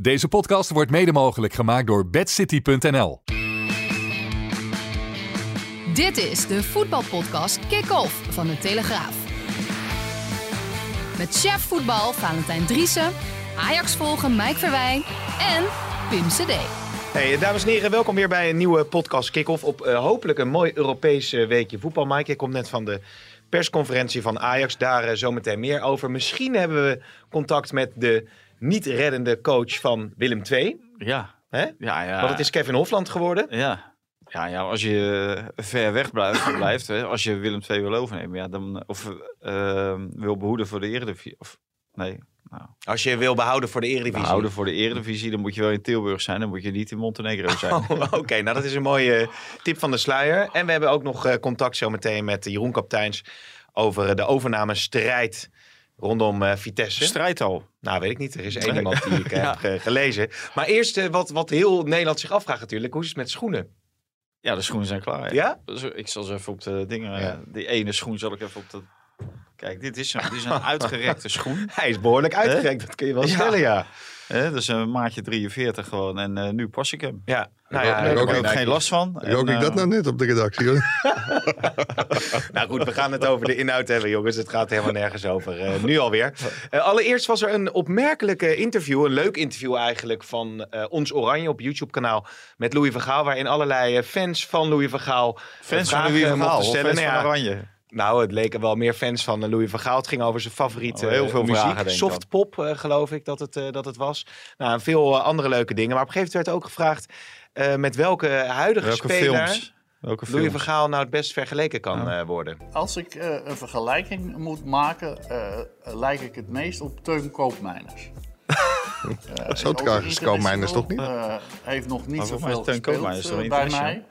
Deze podcast wordt mede mogelijk gemaakt door bedcity.nl. Dit is de voetbalpodcast Kick-Off van de Telegraaf. Met chef voetbal Valentijn Driessen, Ajax volgen Mike Verwijn en Pim CD. Hey, dames en heren, welkom weer bij een nieuwe podcast Kick-Off op eh, hopelijk een mooi Europees eh, weekje voetbal. Mike, je komt net van de persconferentie van Ajax, daar eh, zometeen meer over. Misschien hebben we contact met de niet reddende coach van Willem II. Ja. Hè? Ja, ja. Want het is Kevin Hofland geworden. Ja. Ja, ja, als je eh, ver weg blijft, blijft hè, als je Willem II wil overnemen, ja, dan, of eh, wil behoeden voor de Eredivisie, of nee, nou, Als je wil behouden voor de Eredivisie. behouden voor de Eredivisie, dan moet je wel in Tilburg zijn, dan moet je niet in Montenegro zijn. Oh, Oké, nou dat is een mooie tip van de sluier. En we hebben ook nog eh, contact zometeen met Jeroen Kapteins over eh, de overnamestrijd rondom eh, Vitesse. Strijd al. Nou, weet ik niet. Er is één iemand die ik heb eh, gelezen. Maar eerst eh, wat, wat heel Nederland zich afvraagt natuurlijk. Hoe is het met schoenen? Ja, de schoenen zijn klaar. Ja? Dus ik zal ze even op de dingen, Ja. eh, die ene schoen zal ik even op de... Kijk, dit is een, dit is een uitgerekte schoen. Hij is behoorlijk uitgerekt, dat kun je wel stellen, ja. Hè, is een maatje 43 gewoon en eh, nu pas ik hem. Ja, nou Ja, Daar heb ik ook geen last van. Rook En, ik dat eh, nou net op de redactie? hoor? Nou goed, we gaan het over de inhoud hebben, jongens. Het gaat helemaal nergens over. eh, nu alweer. Eh, allereerst was er een opmerkelijke interview, een leuk interview eigenlijk, van eh, Ons Oranje op YouTube-kanaal met Louis van Gaal. Waarin allerlei eh, fans van Louis van Gaal Fans van Louis van mochten Gaal, of stellen. fans Nou van ja, Oranje. Nou, het leken wel meer fans van eh, Louis van Gaal. Het ging over zijn favoriete Oh, heel veel eh, muziek. vragen, Softpop, eh, geloof ik dat het, eh, dat het was. Nou, en veel andere leuke dingen. Maar op een gegeven moment werd ook gevraagd eh, met welke huidige Welke speler films? Welke Louis van Gaal nou het best vergeleken kan Ja. eh, worden. Als ik eh, een vergelijking moet maken, eh, lijk ik het meest op Teun Koopmeiners. Zo ook traag is Koopmeiners toch niet? eh, heeft nog niet zoveel gespeeld Koopmeiners toch bij mij.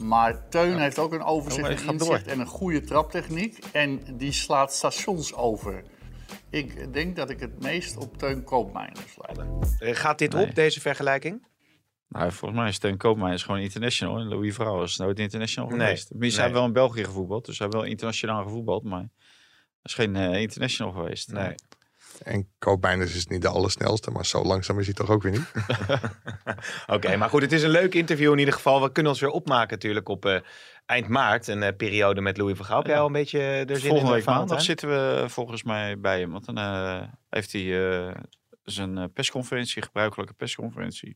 Maar Teun heeft ook een overzicht Oh, en inzicht door. en een goede traptechniek. En die slaat stations over. Ik denk dat ik het meest op Teun Koopmeiners lijk. Eh, gaat dit Nee. op, deze vergelijking? Nou, volgens mij is Teun Koopmeiners gewoon international. En Louis Vrouw is nooit international Nee, geweest. Hij nee. wel in België gevoetbald. Dus hij heeft wel internationaal gevoetbald. Maar hij is geen eh, international geweest. Nee. En Koopmeiners is niet de allersnelste, maar zo langzaam is hij toch ook weer niet? Oké, maar goed, het is een leuk interview in ieder geval. We kunnen ons weer opmaken natuurlijk op eh, eind maart. Een eh, periode met Louis van Gaal. Heb jij Ja. al een beetje eh, er zin in? Volgende eh, week maandag zitten we volgens mij bij hem. Want dan eh, heeft hij eh, zijn eh, persconferentie, gebruikelijke persconferentie.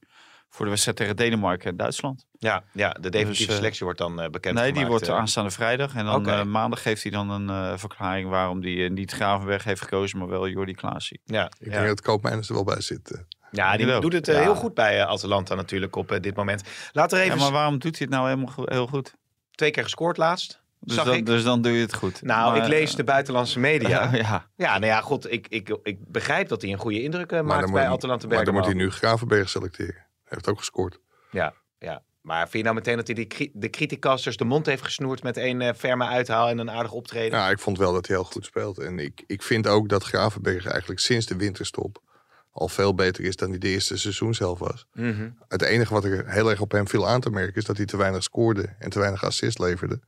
Voor de wedstrijd tegen Denemarken en Duitsland. Ja, ja, de definitieve Dus, eh, selectie wordt dan eh, bekend nee, die wordt eh. aanstaande vrijdag. En dan eh, maandag geeft hij dan een eh, verklaring waarom hij niet Gravenberg heeft gekozen, maar wel Jordi Klaasie. Ja, Ik ja. denk dat Koopmeiners er wel bij zit. ja, die doet het Ja. heel goed bij Atalanta natuurlijk op dit moment. Laten we Ja, even maar waarom doet hij het nou helemaal go- heel goed? twee keer gescoord laatst. Dus zag dan, ik. dus dan doe je het goed. Nou, Maar, ik lees de buitenlandse media. Ja, ja. Ja, nou ja, goed. Ik, ik, ik begrijp dat hij een goede indruk Maar maakt dan bij moet- Atalanta Maar dan moet hij nu Gravenberg selecteren. Hij heeft ook gescoord. Ja, ja. Maar vind je nou meteen dat hij die, de criticasters de mond heeft gesnoerd met één eh, ferme uithaal en een aardig optreden? Ja, ik vond wel dat hij heel goed speelt. En ik, ik vind ook dat Gravenberg eigenlijk sinds de winterstop al veel beter is dan hij de eerste seizoen zelf was. Mhm. Het enige wat er heel erg op hem viel aan te merken is dat hij te weinig scoorde en te weinig assist leverde.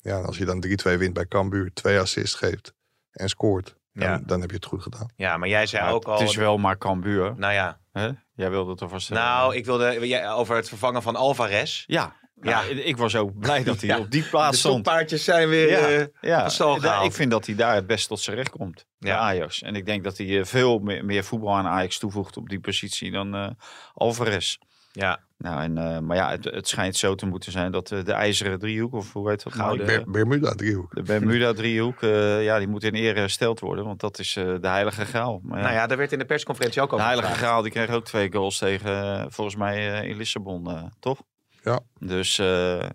Ja, en als je dan 3-2 wint bij Cambuur, twee assists geeft en scoort, dan, Ja. dan heb je het goed gedaan. Ja, maar jij zei Maar ook al... Het is wel maar Cambuur. Nou ja, Hè? Jij wilde het alvast... eh, nou, ik wilde jij- over het vervangen van Alvarez. Ja. Ja. ja. ik was ook blij dat hij Ja. op die De plaats stond. stokpaardjes zijn weer Ja, eh, ja. gehaald. ik vind dat hij daar het best tot zijn recht komt. Ja. Ajax. En ik denk dat hij eh, veel meer, meer voetbal aan Ajax toevoegt op die positie dan eh, Alvarez. Ja, Nou, en, eh, maar ja, het, het schijnt zo te moeten zijn dat eh, de ijzeren driehoek, of hoe heet dat nou? Gouden. De, Ber- Bermuda driehoek. de Bermuda driehoek, eh, ja, die moet in ere hersteld worden, want dat is eh, de heilige graal. Maar ja, nou ja, daar werd in de persconferentie ook de over heilige gevraagd. graal, die kreeg ook twee goals tegen, volgens mij eh, in Lissabon, eh, toch? Ja. Dus eh,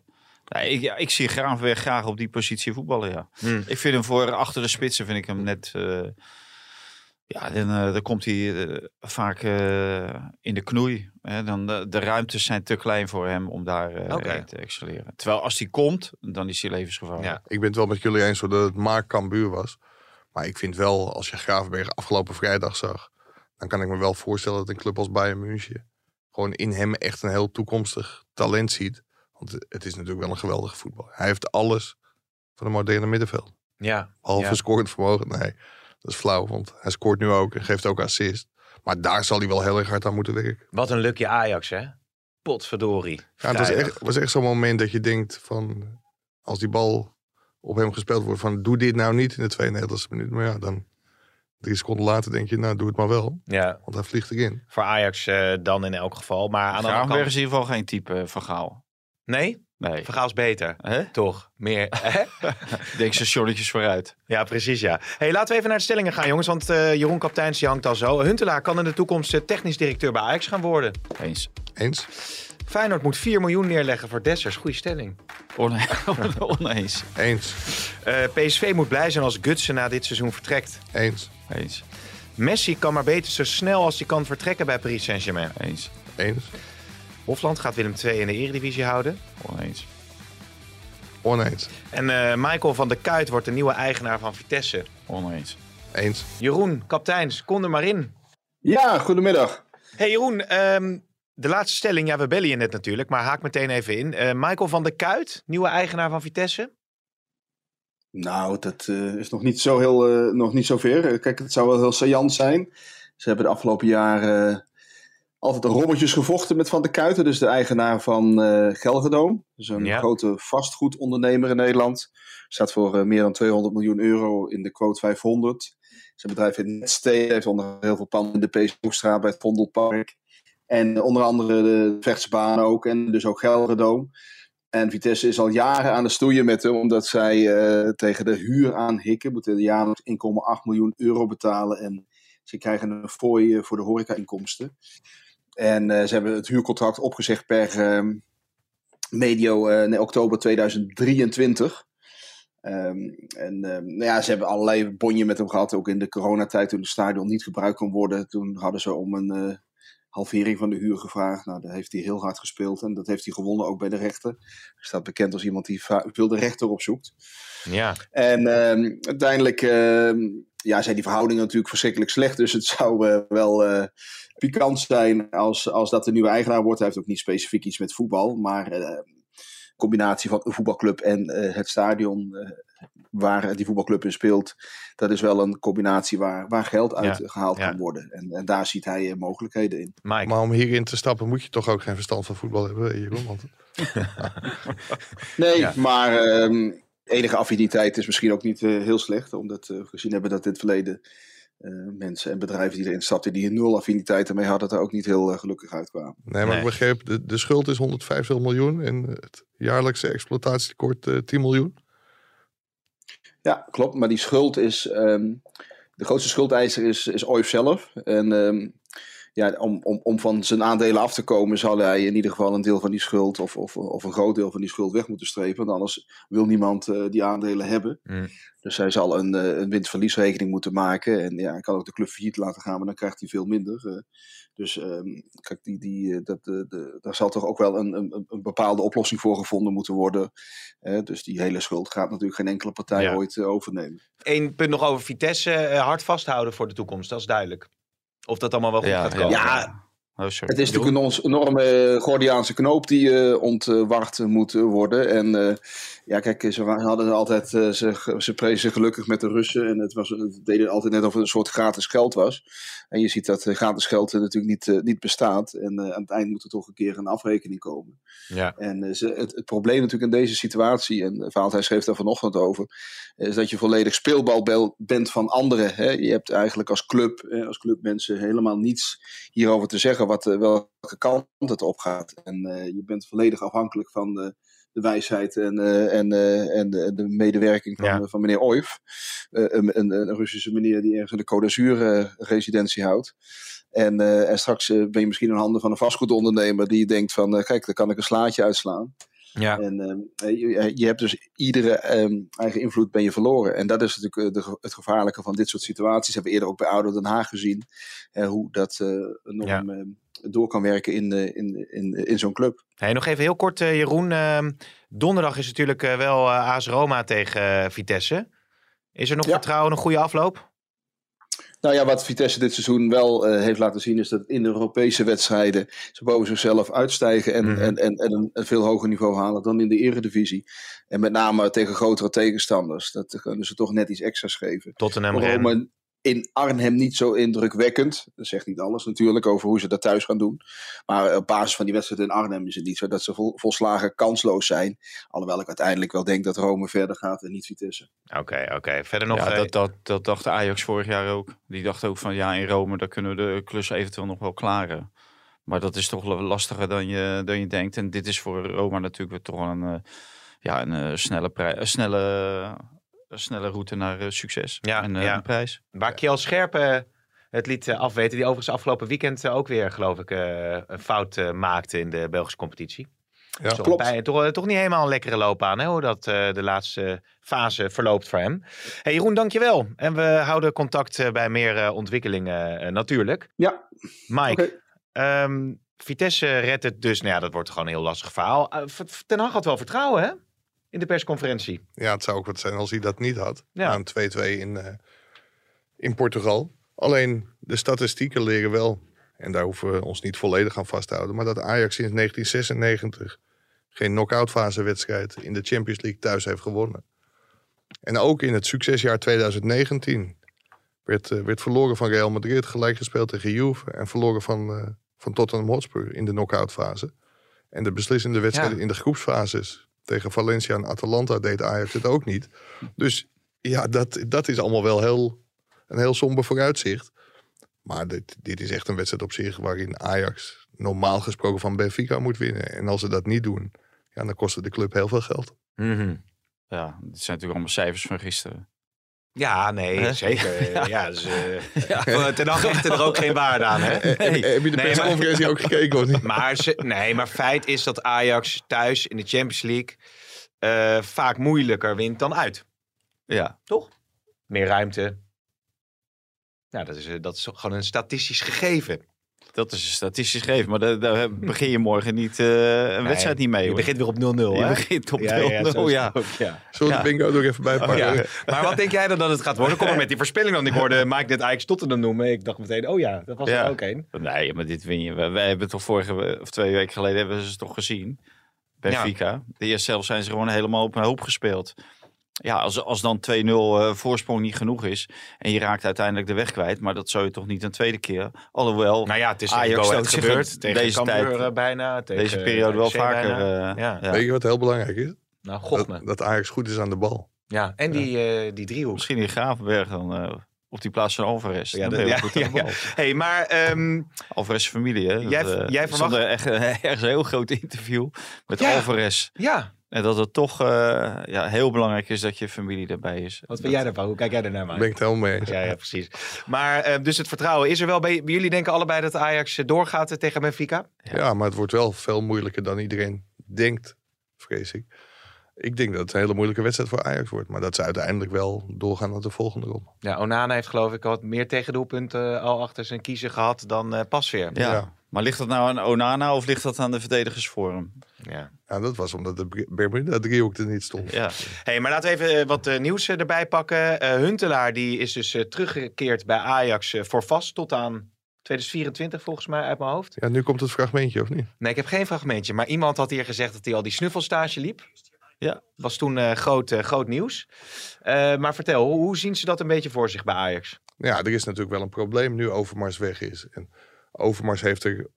nee, ik, ja, ik zie Gravenberg graag op die positie voetballen, ja. Hmm. Ik vind hem voor achter de spitsen, vind ik hem net... Ja, dan, eh, dan komt hij eh, vaak eh, in de knoei. Hè? Dan, de, de ruimtes zijn te klein voor hem om daar te excelleren. Terwijl als hij komt, dan is hij levensgevaarlijk. Ja. Ik ben het wel met jullie eens dat het maar Cambuur was. Maar ik vind wel, als je Gravenberg afgelopen vrijdag zag... dan kan ik me wel voorstellen dat een club als Bayern München... gewoon in hem echt een heel toekomstig talent ziet. Want het is natuurlijk wel een geweldige voetballer. Hij heeft alles van een moderne middenveld. Ja. Behalve Ja. scorend vermogen. Nee, dat is flauw, want hij scoort nu ook en geeft ook assist. Maar daar zal hij wel heel erg hard aan moeten werken. Wat een lucky Ajax, hè? Potverdorie. Ja, het was echt, was echt zo'n moment dat je denkt van... als die bal op hem gespeeld wordt van... doe dit nou niet in de 92e minuut. Maar ja, dan drie seconden later denk je... nou, doe het maar wel. Ja, Want hij vliegt erin. voor Ajax eh, dan in elk geval. Maar aan de andere kant... is in ieder geval geen type eh, van Gaal. Nee? Nee. Van Gaal is beter. Hè? Toch? Meer. hè? Denk stationnetjes vooruit. ja, precies ja. Hey, laten we even naar de stellingen gaan, jongens. Want eh, Jeroen Kapteins die hangt al zo. Huntelaar kan in de toekomst eh, technisch directeur bij Ajax gaan worden. Eens. Eens? Feyenoord moet 4 miljoen neerleggen voor Dessers. Goeie stelling. One- Oneens. Eens. Eh, PSV moet blij zijn als Gutsen na dit seizoen vertrekt. Eens. Eens. Messi kan maar beter zo snel als hij kan vertrekken bij Paris Saint-Germain. Eens. Eens. Hofland gaat Willem II in de Eredivisie houden. Oneens. Oneens. En eh, Michael van der Kuit wordt de nieuwe eigenaar van Vitesse. Oneens. Eens. Jeroen, kapteins, kom er maar in. Ja, goedemiddag. Hey Jeroen, ehm, de laatste stelling, ja we bellen je net natuurlijk, maar haak meteen even in. Eh, Michael van der Kuit, nieuwe eigenaar van Vitesse. Nou, dat eh, is nog niet zo heel, eh, nog niet zo ver. Kijk, het zou wel heel saillant zijn. Ze hebben de afgelopen jaren eh, altijd de rommeltjes gevochten met Van der Kuiten, dus de eigenaar van eh Gelredoom. Dus een Ja. grote vastgoedondernemer in Nederland. Staat voor eh, meer dan 200 miljoen euro in de quote 500. Zijn bedrijf in Netsteden heeft onder heel veel panden in de Peeshoekstraat bij het Vondelpark. En onder andere de Vechtsbaan ook en dus ook Gelredoom. En Vitesse is al jaren aan de stoeien met hem, omdat zij eh, tegen de huur aan hikken. Moeten jaarlijks 1,8 miljoen euro betalen. En ze krijgen een fooi eh, voor de horeca-inkomsten. En eh, ze hebben het huurcontract opgezegd per ehm, medio eh, nee, oktober 2023. Ehm, en ehm, nou ja, ze hebben allerlei bonje met hem gehad, ook in de coronatijd toen het stadion niet gebruikt kon worden. Toen hadden ze om een halvering van de huur gevraagd. Nou, daar heeft hij heel hard gespeeld en dat heeft hij gewonnen ook bij de rechter. Hij staat bekend als iemand die veel de rechter opzoekt. Ja, En uiteindelijk ja, zijn die verhoudingen natuurlijk verschrikkelijk slecht. Dus het zou eh, wel eh, pikant zijn als, als dat de nieuwe eigenaar wordt. Hij heeft ook niet specifiek iets met voetbal. Maar eh combinatie van een voetbalclub en eh, het stadion eh, waar die voetbalclub in speelt. Dat is wel een combinatie waar, waar geld uit Ja, gehaald ja. kan worden. En, en daar ziet hij mogelijkheden in. Mike. Maar om hierin te stappen moet je toch ook geen verstand van voetbal hebben, Jeroen? Want Nee, Ja. maar ehm, enige affiniteit is misschien ook niet eh, heel slecht. Omdat we gezien hebben dat in het verleden eh, mensen en bedrijven die erin stapten die er nul affiniteit ermee hadden, er ook niet heel eh, gelukkig uitkwamen. Nee, maar Nee. ik begreep, de, de schuld is 150 miljoen en het jaarlijkse exploitatietekort eh 10 miljoen. Ja, klopt. Maar die schuld is. ehm, de grootste schuldeiser is, is Oif zelf. En ehm, ja, om, om, om van zijn aandelen af te komen, zal hij in ieder geval een deel van die schuld. Of, of, of een groot deel van die schuld weg moeten strepen. Want anders wil niemand eh, die aandelen hebben. Mm. Dus hij zal een, eh, een winstverliesrekening moeten maken. En ja, hij kan ook de club failliet laten gaan, maar dan krijgt hij veel minder. eh. dus ehm, kijk, die, die, dat, de, de, daar zal toch ook wel een, een, een bepaalde oplossing voor gevonden moeten worden. Dus die hele schuld gaat natuurlijk geen enkele partij Ja. ooit overnemen. Eén punt nog over Vitesse. hard vasthouden voor de toekomst, dat is duidelijk. Of dat allemaal wel goed gaat komen. Ja, Oh. Het is natuurlijk een enorme eh, Gordiaanse knoop die eh, ontward moet worden. En eh, ja, kijk, ze hadden altijd, ze, ze prezen gelukkig met de Russen. En het, was, het deden altijd net of het een soort gratis geld was. En je ziet dat gratis geld natuurlijk niet, niet bestaat. En aan het eind moet er toch een keer een afrekening komen. Ja. En ze, het, het probleem natuurlijk in deze situatie, en Valentijn schreef daar vanochtend over, is dat je volledig speelbal bent van anderen. Hè? Je hebt eigenlijk als club, als clubmensen helemaal niets hierover te zeggen wat, eh, welke kant het op gaat. En eh, je bent volledig afhankelijk van de, de wijsheid en, eh, en, en de, de medewerking van, Ja. van meneer Oif. Een, een, een Russische meneer die ergens in de Côte residentie houdt. En, en straks ben je misschien in handen van een vastgoedondernemer die denkt van, kijk, daar kan ik een slaatje uitslaan. Ja. En ehm, je, je hebt dus iedere ehm, eigen invloed ben je verloren. En dat is natuurlijk eh, de het gevaarlijke van dit soort situaties. hebben we eerder ook bij Ouder Den Haag gezien. eh, hoe dat eh, enorm ehm, door kan werken in, in, in, in zo'n club. Hey, nog even heel kort, eh, Jeroen. Donderdag is natuurlijk eh, wel eh, AS Roma tegen eh, Vitesse. Is er nog Ja. vertrouwen, een goede afloop? Nou ja, wat Vitesse dit seizoen wel eh, heeft laten zien, is dat in de Europese wedstrijden ze boven zichzelf uitstijgen en, Mhm. en, en, en een, veel hoger niveau halen dan in de Eredivisie. En met name tegen grotere tegenstanders. Dat kunnen ze toch net iets extra's geven. Tottenham, Rennes. Roma in Arnhem niet zo indrukwekkend. Dat zegt niet alles natuurlijk over hoe ze dat thuis gaan doen. Maar op basis van die wedstrijd in Arnhem is het niet zo dat ze vol, volslagen kansloos zijn. Alhoewel ik uiteindelijk wel denk dat Rome verder gaat en niet Vitesse. Oké, oké. Verder nog... ja, eh, dat, dat, dat dacht Ajax vorig jaar ook. Die dacht ook van ja, in Rome daar kunnen we de klus eventueel nog wel klaren. Maar dat is toch lastiger dan je, dan je denkt. En dit is voor Roma natuurlijk weer toch wel een, eh, ja, een eh, snelle, prij- een snelle, snelle route naar eh, succes. Ja, en eh, ja. een prijs. Waar Kjell Scherp eh, het liet afweten, die overigens afgelopen weekend ook weer, geloof ik, een fout maakte in de Belgische competitie. Ja, Toch klopt. bij- toch, toch niet helemaal een lekkere loopbaan, hè, hoe dat eh, de laatste fase verloopt voor hem. Hey, Jeroen, dankjewel. En we houden contact bij meer eh, ontwikkelingen natuurlijk. Ja, Mike, ehm, Vitesse redt het dus, nou ja, dat wordt gewoon een heel lastig verhaal. Ten Hag had wel vertrouwen, hè? In de persconferentie. Ja, het zou ook wat zijn als hij dat niet had. Ja. Een 2-2 in, eh, in Portugal. Alleen de statistieken leren wel, en daar hoeven we ons niet volledig aan vast te houden, maar dat Ajax sinds 1996 geen knock-out fase wedstrijd in de Champions League thuis heeft gewonnen. En ook in het succesjaar 2019 werd, eh, werd verloren van Real Madrid, gelijk gespeeld tegen Juve en verloren van, eh, van Tottenham Hotspur in de knock-out fase. En de beslissende wedstrijden Ja. in de groepsfases tegen Valencia en Atalanta deed Ajax het ook niet. Dus ja, dat, dat is allemaal wel heel, een heel somber vooruitzicht. Maar dit, dit is echt een wedstrijd op zich waarin Ajax normaal gesproken van Benfica moet winnen. En als ze dat niet doen, ja, dan kost de club heel veel geld. Mhm. Ja, dit zijn natuurlijk allemaal cijfers van gisteren. Ja, nee, zeker. ja. ja, dus, eh, voor Ten Hag hecht er ook geen waarde aan, hè? Heb, heb je de Nee, maar- persconferentie ook gekeken of niet? Maar, ze, nee, maar feit is dat Ajax thuis in de Champions League eh, vaak moeilijker wint dan uit. Ja, Toch? Meer ruimte. Ja, dat is, eh, dat is gewoon een statistisch gegeven. Dat is een statistisch gegeven. Maar daar, daar begin je morgen niet, eh, een wedstrijd niet mee. Je hoor. begint weer op 0-0, Je hè? begint op 0-0, ja, ja, zo ja. ook, ja. Zullen we Ja. de bingo er even bij pakken? Ja. Maar wat denk jij dan dat het gaat worden? Kom maar met die voorspelling dan. Ik hoorde Mike net Ajax Tottenham noemen. Ik dacht meteen, oh ja, dat was Ja. er ook een. Nee, maar dit win je. Wij, hebben toch vorige we- of twee weken geleden hebben ze het toch gezien. Benfica. De eerste zelf zijn ze gewoon helemaal op een hoop gespeeld. Ja, als, als dan 2-0 eh, voorsprong niet genoeg is en je raakt uiteindelijk de weg kwijt, maar dat zou je toch niet een tweede keer. Alhoewel, Nou ja, het is Ajax zich gebeurd. Tegen deze Cambuur tijd- eh, bijna. Tegen, deze periode wel RKC vaker. bijna. eh, ja. ja. Weet je wat heel belangrijk is? Nou, me. Dat, dat Ajax goed is aan de bal. Ja, en die, eh, die driehoek. Misschien in Gravenberg dan eh, op die plaats van Alvarez. Ja, dat- ja, goed aan de ja, bal. Hey, maar ehm, Alvarez familie, hè? Dat, Jij- eh, jij er verwacht- echt ergens een heel groot interview met Ja. Alvarez. ja, En dat het toch eh, ja, heel belangrijk is dat je familie erbij is. wat vind jij daarvan? Hoe kijk jij daarnaar, Daar Mike? ben ik het helemaal mee eens. Ja, ja, precies. Maar eh, dus het vertrouwen is er wel bij, bij jullie denken allebei dat Ajax eh, doorgaat tegen Benfica? Ja, maar het wordt wel veel moeilijker dan iedereen denkt, vrees ik. Ik denk dat het een hele moeilijke wedstrijd voor Ajax wordt. Maar dat ze uiteindelijk wel doorgaan naar de volgende ronde. Ja, Onana heeft geloof ik wat meer tegendoelpunten al achter zijn kiezen gehad dan eh Pasveer. Ja. Ja. Maar ligt dat nou aan Onana of ligt dat aan de verdedigers voor hem? Ja. Ja, dat was omdat de Bermuda driehoek er niet stond. Ja. Hey, maar laten we even eh, wat eh, nieuws eh, erbij pakken. Eh, Huntelaar die is dus eh, teruggekeerd bij Ajax eh, voor vast tot aan 2024 volgens mij uit mijn hoofd. Ja, nu komt het fragmentje, of niet? Nee, ik heb geen fragmentje. Maar iemand had hier gezegd dat hij al die snuffelstage liep. Ja. Was toen eh, groot, eh, groot nieuws. Eh, maar vertel, hoe, hoe zien ze dat een beetje voor zich bij Ajax? Ja, er is natuurlijk wel een probleem nu Overmars weg is. En Overmars heeft er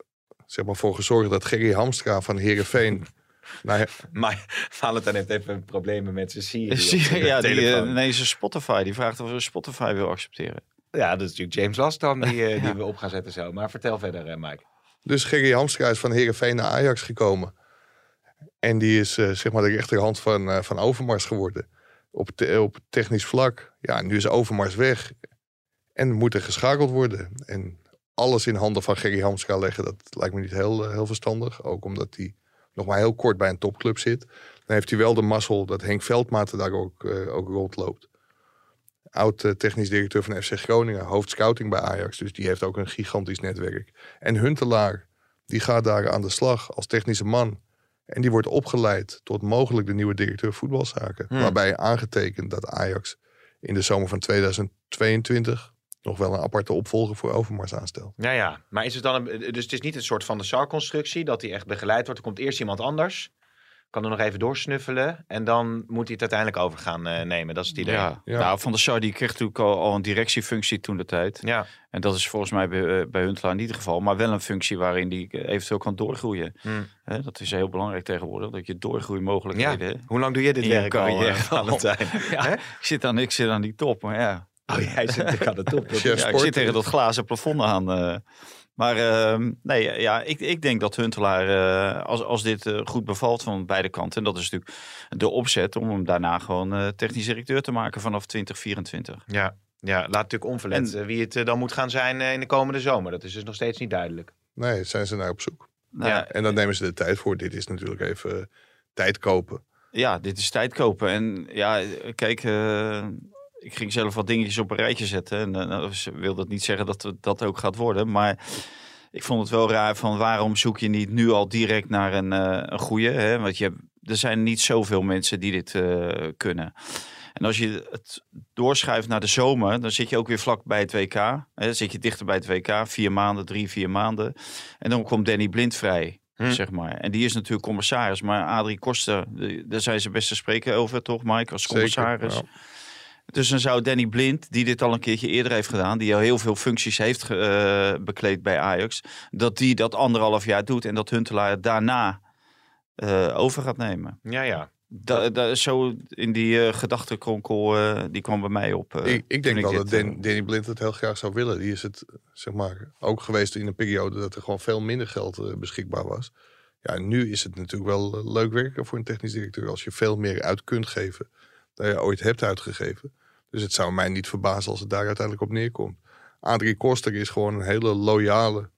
zeg maar, voor gezorgd dat Gerry Hamstra van Herenveen. nou, Maar Valentijn heeft even problemen met zijn Siri. zijn ja, die, eh, nee, ze Spotify. Die vraagt of we Spotify wil accepteren. Ja, dat is natuurlijk James Last dan die, eh, die we op gaan zetten zo. Maar vertel verder, eh, Mike. Dus Gerry Hamstra is van Herenveen naar Ajax gekomen. En die is zeg maar de rechterhand van, eh, van Overmars geworden. Op, te- op technisch vlak. Ja, nu is Overmars weg. En moet er geschakeld worden. En alles in handen van Gerry Hamstra leggen, dat lijkt me niet heel, eh, heel verstandig. Ook omdat hij nog maar heel kort bij een topclub zit, dan heeft hij wel de mazzel dat Henk Veldmaten daar ook, eh, ook rondloopt. Oud eh, technisch directeur van FC Groningen, hoofdscouting bij Ajax, dus die heeft ook een gigantisch netwerk. En Huntelaar, die gaat daar aan de slag als technische man. En die wordt opgeleid tot mogelijk de nieuwe directeur voetbalzaken. Hmm. Waarbij aangetekend dat Ajax in de zomer van 2022 nog wel een aparte opvolger voor Overmars aanstelt. Ja, ja. Maar is het dan een, dus het is niet een soort van de SAR-constructie dat hij echt begeleid wordt. Er komt eerst iemand anders, kan er nog even doorsnuffelen en dan moet hij het uiteindelijk over gaan eh, nemen. Dat is het idee. Ja. Ja. Nou, Van der Sar die kreeg natuurlijk al, al een directiefunctie toen de tijd. Ja. En dat is volgens mij bij, eh, bij Huntelaar in ieder geval. Maar wel een functie waarin die eh, eventueel kan doorgroeien. Hmm. Hè, dat is heel belangrijk tegenwoordig. Dat je doorgroeimogelijkheden... Ja. hè. Hoe lang doe je dit In je werk al, Valentijn? Ja, Hè? ik, zit aan, ik zit aan die top, maar ja. Oh, jij zit aan de top. Ja, ik zit tegen dat glazen plafond aan. eh. maar ehm, nee, ja, ik, ik denk dat Huntelaar, eh, als, als dit eh, goed bevalt van beide kanten, en dat is natuurlijk de opzet om hem daarna gewoon eh, technisch directeur te maken vanaf 2024. Ja, ja, laat natuurlijk onverlet En- eh, wie het dan moet gaan zijn in de komende zomer. Dat is dus nog steeds niet duidelijk. Nee, zijn ze naar op zoek. Nou, Ja. En dan nemen ze de tijd voor. Dit is natuurlijk even tijd kopen. Ja, dit is tijd kopen. En ja, kijk, ik ging zelf wat dingetjes op een rijtje zetten. En eh, nou, wil dat niet zeggen dat dat ook gaat worden. Maar ik vond het wel raar van waarom zoek je niet nu al direct naar een, eh een goede. Hè? Want je, er zijn niet zoveel mensen die dit eh, kunnen. En als je het doorschuift naar de zomer, dan zit je ook weer vlak bij het WK. Hè? Dan zit je dichter bij het WK, vier maanden, drie, vier maanden. En dan komt Danny Blind vrij. Hm. Zeg maar. En die is natuurlijk commissaris. Maar Adrie Koster, daar zijn ze best te spreken over, toch, Mike? Als commissaris. Zeker, Dus dan zou Danny Blind, die dit al een keertje eerder heeft gedaan, die al heel veel functies heeft eh, bekleed bij Ajax, dat die dat anderhalf jaar doet en dat Huntelaar daarna eh, over gaat nemen. Ja, ja. Da, da- zo in die eh gedachtenkronkel, eh, die kwam bij mij op. eh, ik, ik denk wel dat Dan- Danny Blind het heel graag zou willen. Die is het zeg maar, ook geweest in een periode dat er gewoon veel minder geld beschikbaar was. Ja, nu is het natuurlijk wel leuk werken voor een technisch directeur als je veel meer uit kunt geven dan je ooit hebt uitgegeven. Dus het zou mij niet verbazen als het daar uiteindelijk op neerkomt. Adrie Koster is gewoon een hele loyale,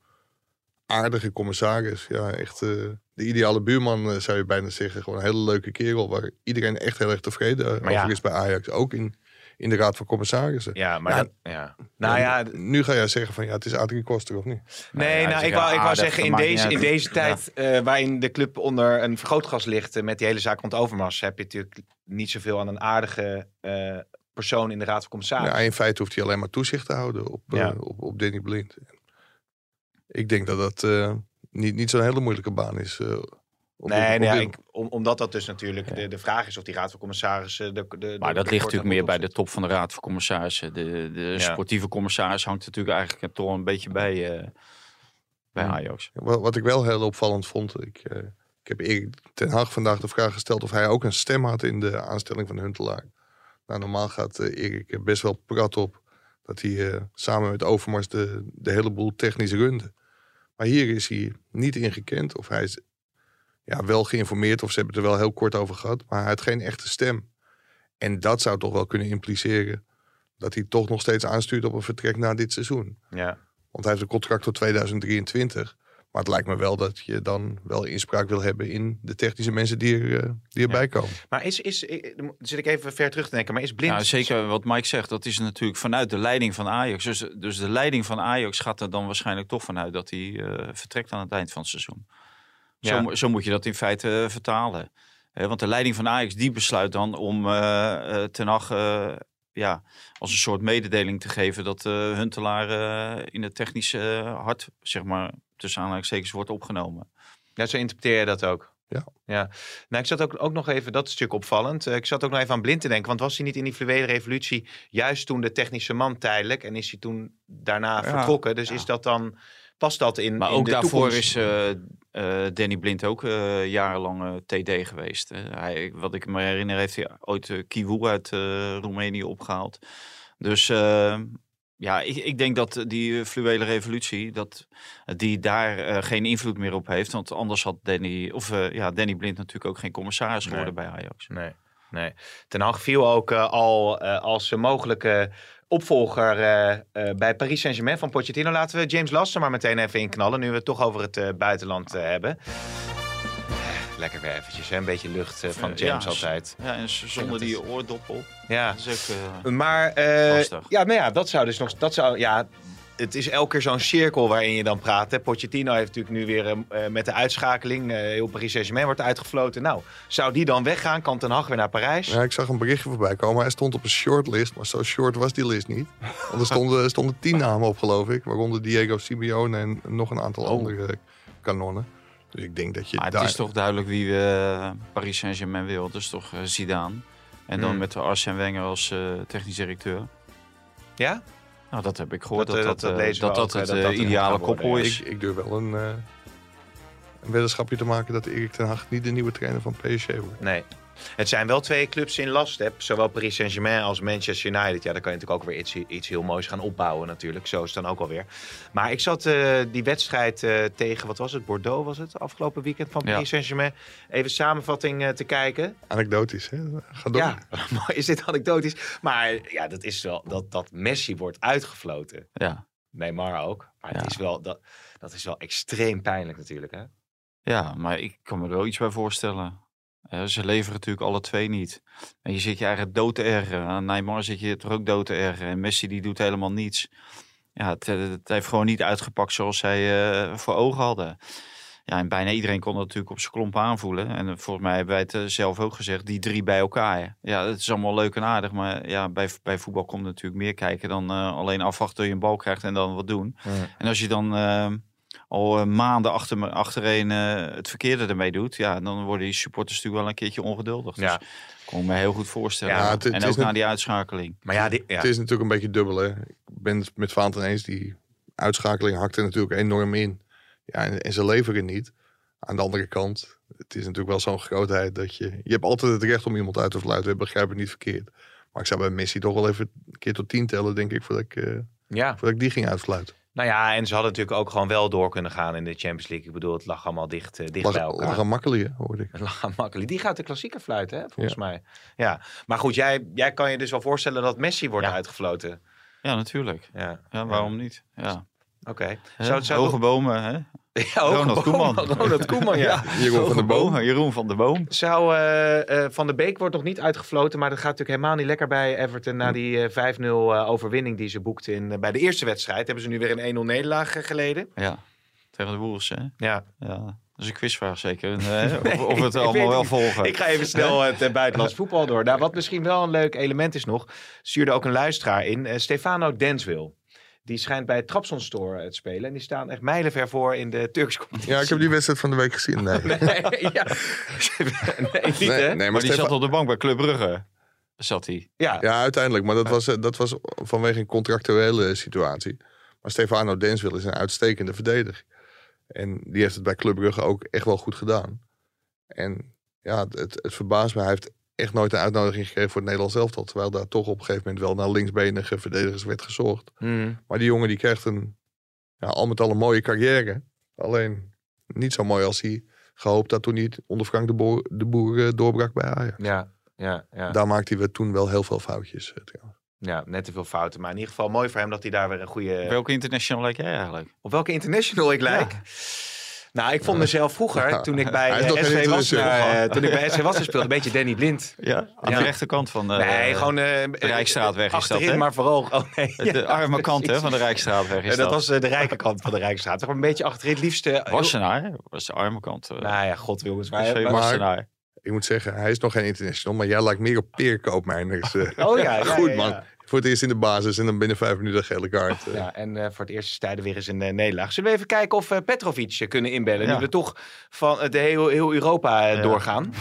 aardige commissaris. Ja, echt eh, de ideale buurman eh, zou je bijna zeggen. Gewoon een hele leuke kerel waar iedereen echt heel erg tevreden eh, over ja. is bij Ajax. Ook in, in de raad van commissarissen. Ja, maar Ja. dat- ja. Nou ja, Nu ga jij zeggen van ja, het is Adrie Koster of niet? nee, ja, nou, ik wou, ik wou zeggen, in deze, in deze Ja. tijd eh, waarin de club onder een vergrootglas ligt met die hele zaak rond Overmars, heb je natuurlijk niet zoveel aan een aardige eh, persoon in de raad van commissarissen. Ja, in feite hoeft hij alleen maar toezicht te houden op, eh, Ja. op, op Danny Blind. Ik denk dat dat eh, niet, niet zo'n hele moeilijke baan is. eh, op- Nee, op- nee op ja, dit- ik, om, omdat dat dus natuurlijk de, de vraag is of die raad van commissarissen. De, de, de- Maar dat de ligt natuurlijk meer bij de top van de raad van commissarissen. De, de Ja. sportieve commissaris hangt natuurlijk eigenlijk toch een beetje bij, eh, bij Ja. Ajax. Wat, wat ik wel heel opvallend vond, ik, eh, ik heb Erik ten Hag vandaag de vraag gesteld of hij ook een stem had in de aanstelling van Huntelaar. Nou, normaal gaat eh, Erik er best wel prat op dat hij eh, samen met Overmars de, de hele boel technisch runde. Maar hier is hij niet ingekend of hij is ja, wel geïnformeerd of ze hebben het er wel heel kort over gehad, maar hij had geen echte stem. En dat zou toch wel kunnen impliceren dat hij toch nog steeds aanstuurt op een vertrek na dit seizoen. Ja. Want hij heeft een contract tot 2023. Maar het lijkt me wel dat je dan wel inspraak wil hebben in de technische mensen die, er, eh, die erbij komen. Maar is, is, eh, dan zit ik even ver terug te denken, maar is blind? Nou, zeker wat Mike zegt, dat is natuurlijk vanuit de leiding van Ajax. Dus, dus de leiding van Ajax gaat er dan waarschijnlijk toch vanuit dat hij eh, vertrekt aan het eind van het seizoen. Zo, Ja. mo- zo moet je dat in feite vertalen. Hè, want de leiding van Ajax die besluit dan om eh, eh, Ten eh, ja, als een soort mededeling te geven dat eh, Huntelaar eh, in het technische hart, zeg maar, tussen aanhalingstekens wordt opgenomen. Ja, zo interpreteer je dat ook. Ja. ja. Nou, ik zat ook, ook nog even, dat is natuurlijk opvallend. Eh, ik zat ook nog even aan blind te denken. Want was hij niet in die fluwele revolutie juist toen de technische man tijdelijk? En is hij toen daarna Ja. vertrokken? Dus Ja. is dat dan, past dat in, Maar in ook de daarvoor toekomst? is eh, eh, Danny Blind ook eh, jarenlang TD geweest. Hij, wat ik me herinner heeft hij ooit uh, Kiwu uit eh, Roemenië opgehaald. Dus ja, ik, ik denk dat die eh, fluwele revolutie, dat die daar eh, geen invloed meer op heeft. Want anders had Danny, of, eh, ja, Danny Blind natuurlijk ook geen commissaris geworden bij Ajax. Nee, nee. Ten Hag viel ook eh, al eh, als mogelijke opvolger eh, eh, bij Paris Saint-Germain van Pochettino. Laten we James Lassen maar meteen even inknallen, nu we het toch over het eh, buitenland eh, hebben. Lekker weer eventjes. Hè? Een beetje lucht eh, van Ja, James altijd. Ja, en zonder die oordoppel. Ja. Dat is ook... eh, Maar eh, ja, nou ja, dat zou dus nog. Dat zou, ja, het is elke keer zo'n cirkel waarin je dan praat. Hè. Pochettino heeft natuurlijk nu weer eh, met de uitschakeling. eh, heel Paris Saint-Germain wordt uitgefloten. Nou, zou die dan weggaan? Kan Ten Hag weer naar Parijs? Ja, ik zag een berichtje voorbij komen. Hij stond op een shortlist, maar zo short was die list niet. Want er stonden, er stonden tien namen op, geloof ik. Waaronder Diego Simeone en nog een aantal andere kanonnen. Dus ik denk dat je maar het is toch duidelijk wie we eh, Paris Saint-Germain wil. Dat is toch eh, Zidane. En dan Hmm. met de Arsène Wenger als eh, technisch directeur. Ja? Nou, dat heb ik gehoord. Dat, Dat dat, het dat ideale koppel is. Ik, ik durf wel een, eh, een weddenschapje te maken dat Erik ten Hag niet de nieuwe trainer van PSG wordt. Nee. Het zijn wel twee clubs in last. Hè. Zowel Paris Saint-Germain als Manchester United. Ja, daar kan je natuurlijk ook weer iets, iets heel moois gaan opbouwen natuurlijk. Zo is het dan ook alweer. Maar ik zat eh, die wedstrijd eh, tegen, wat was het? Bordeaux was het? Afgelopen weekend van Ja. Paris Saint-Germain. Even samenvatting eh, te kijken. Anekdotisch, hè? Ga door. Ja, maar is dit anekdotisch? Maar ja, dat is wel dat, dat Messi wordt uitgefloten. Ja. Neymar ook. Maar het is wel, dat, dat is wel extreem pijnlijk natuurlijk. Hè? ja, maar ik kan me er wel iets bij voorstellen. Ze leveren natuurlijk alle twee niet. En je zit je eigenlijk dood te ergeren. Aan Neymar zit je toch ook dood te ergeren. En Messi die doet helemaal niets. Ja, het, eh, het heeft gewoon niet uitgepakt zoals zij eh, voor ogen hadden. Ja, en bijna iedereen kon dat natuurlijk op zijn klomp aanvoelen. En eh, volgens mij hebben wij het zelf ook gezegd. Die drie bij elkaar. Ja, het is allemaal leuk en aardig. Maar ja, bij, bij voetbal komt natuurlijk meer kijken dan alleen afwachten tot je een bal krijgt en dan wat doen. En als je dan eh, al eh, maanden achter me, achtereen eh, het verkeerde ermee doet, ja, dan worden die supporters natuurlijk wel een keertje ongeduldig. Dus Ja. kon ik me heel goed voorstellen. Ja, het- en is ook na die uitschakeling. Maar ja, die, ja. Het is natuurlijk een beetje dubbel, hè. Ik ben het met Vaanten eens. Die uitschakeling hakt er natuurlijk enorm in. Ja, en, en ze leveren niet. Aan de andere kant, het is natuurlijk wel zo'n grootheid dat je... Je hebt altijd het recht om iemand uit te fluiten. Ik begrijp het niet verkeerd. Maar ik zou bij Messi toch wel even een keer tot tien tellen, denk ik, voordat ik, eh, ja. voordat ik die ging uitfluiten. Nou ja, en ze hadden natuurlijk ook gewoon wel door kunnen gaan in de Champions League. Ik bedoel, het lag allemaal dicht, eh, dicht Lag, bij elkaar. lag aan makkelijker, hoorde ik. Het lag aan makkelijk. Die gaat de klassieker fluiten, hè, volgens mij. Ja. Maar goed, jij, jij kan je dus wel voorstellen dat Messi wordt Ja. uitgefloten. Ja, natuurlijk. Ja, Ja, waarom niet? Ja. Oké. Hoge bomen, hè? Ja, ook Ronald Koeman. Ronald Koeman, ja. Jeroen van der Boom. Jeroen van der Boom. Zou eh, eh, Van der Beek wordt nog niet uitgefloten, maar dat gaat natuurlijk helemaal niet lekker bij Everton na die eh, 5-0 eh, overwinning die ze boekten in, bij de eerste wedstrijd. Hebben ze nu weer een 1-0 nederlaag geleden. Ja, tegen de Wolves, hè? Ja. Ja. Dat is een quizvraag zeker. Of, of we het allemaal wel volgen. Ik ga even snel het buitenlands voetbal door. Nou, wat misschien wel een leuk element is nog, stuurde ook een luisteraar in. Stefano Denswil. Die schijnt bij Trabzon Store eh, te spelen. En die staan echt mijlenver voor in de Turkse competitie. Ja, ik heb die wedstrijd van de week gezien. Nee, nee, Nee, ja. nee niet nee, hè? maar, Maar die zat op de bank bij Club Brugge. Zat hij. Ja, Ja, uiteindelijk. Maar dat was, eh, dat was vanwege een contractuele situatie. Maar Stefano Denswil is een uitstekende verdediger. En die heeft het bij Club Brugge ook echt wel goed gedaan. En ja, het, het, het verbaast me. Hij heeft echt nooit een uitnodiging gekregen voor het Nederlands elftal. Terwijl daar toch op een gegeven moment wel naar linksbenige verdedigers werd gezocht. Mhm. Maar die jongen die krijgt een, ja, al met al een mooie carrière. Alleen niet zo mooi als hij gehoopt had toen hij het onder Frank de Boer, de Boer eh, doorbrak bij Ajax. ja, ja, ja. Daar maakte hij toen wel heel veel foutjes. eh, trouwens. ja, net te veel fouten. Maar in ieder geval mooi voor hem dat hij daar weer een goede... Welke international lijk jij eigenlijk? Op welke international ik lijk? Nou, ik vond mezelf vroeger, toen ik bij eh, SV eh, toen ik bij SV Wassenaar speelde, een beetje Danny Blind. Ja, aan Ja. de rechterkant van de, nee, gewoon... eh, de Rijksstraatweg is dat, hè? maar vooral... Oh, nee. de Ja, arme kant hè, van de Rijksstraatweg. Is dat dat was eh, de rijke kant van de Rijksstraat. Gewoon een beetje achterin, het liefste... Wassenaar, dat was de arme kant. eh. Nou ja, god jongens. Maar, Wassenaar. Ik moet zeggen, hij is nog geen international, maar jij lijkt meer op Peer Koopmeiners. eh. Oh ja, ja, Goed ja, man. Voor het eerst in de basis en dan binnen vijf minuten een gele kaart. eh. Ja, en eh, voor het eerst is tijden weer eens een eh, nederlaag. Zullen we even kijken of eh, Petrovic kunnen inbellen? Ja. Nu we toch van de heel, heel Europa Ja. doorgaan.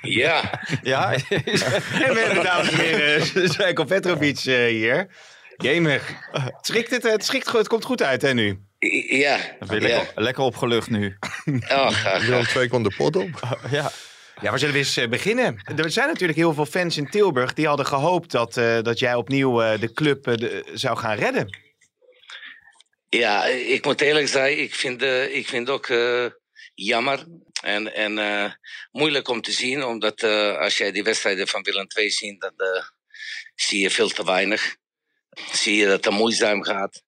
Ja, Ja, En we hebben, dames en heren, Zijko Petrovic eh, hier. Jemig. Het schikt, het, het, schikt, goed, het komt goed uit, hè, nu? Ja. dan ben je ja. lekker, lekker opgelucht nu. Oh, graag. Willem II kwam de pot op. Ja. Ja, waar zullen we eens eh, beginnen? Er zijn natuurlijk heel veel fans in Tilburg die hadden gehoopt dat, eh, dat jij opnieuw eh, de club de- zou gaan redden. Ja, ik moet eerlijk zijn, ik vind, ik vind ook eh, jammer en, en eh, moeilijk om te zien, omdat eh, als jij die wedstrijden van Willem II ziet, dan eh, zie je veel te weinig. Zie je dat het moeizaam gaat.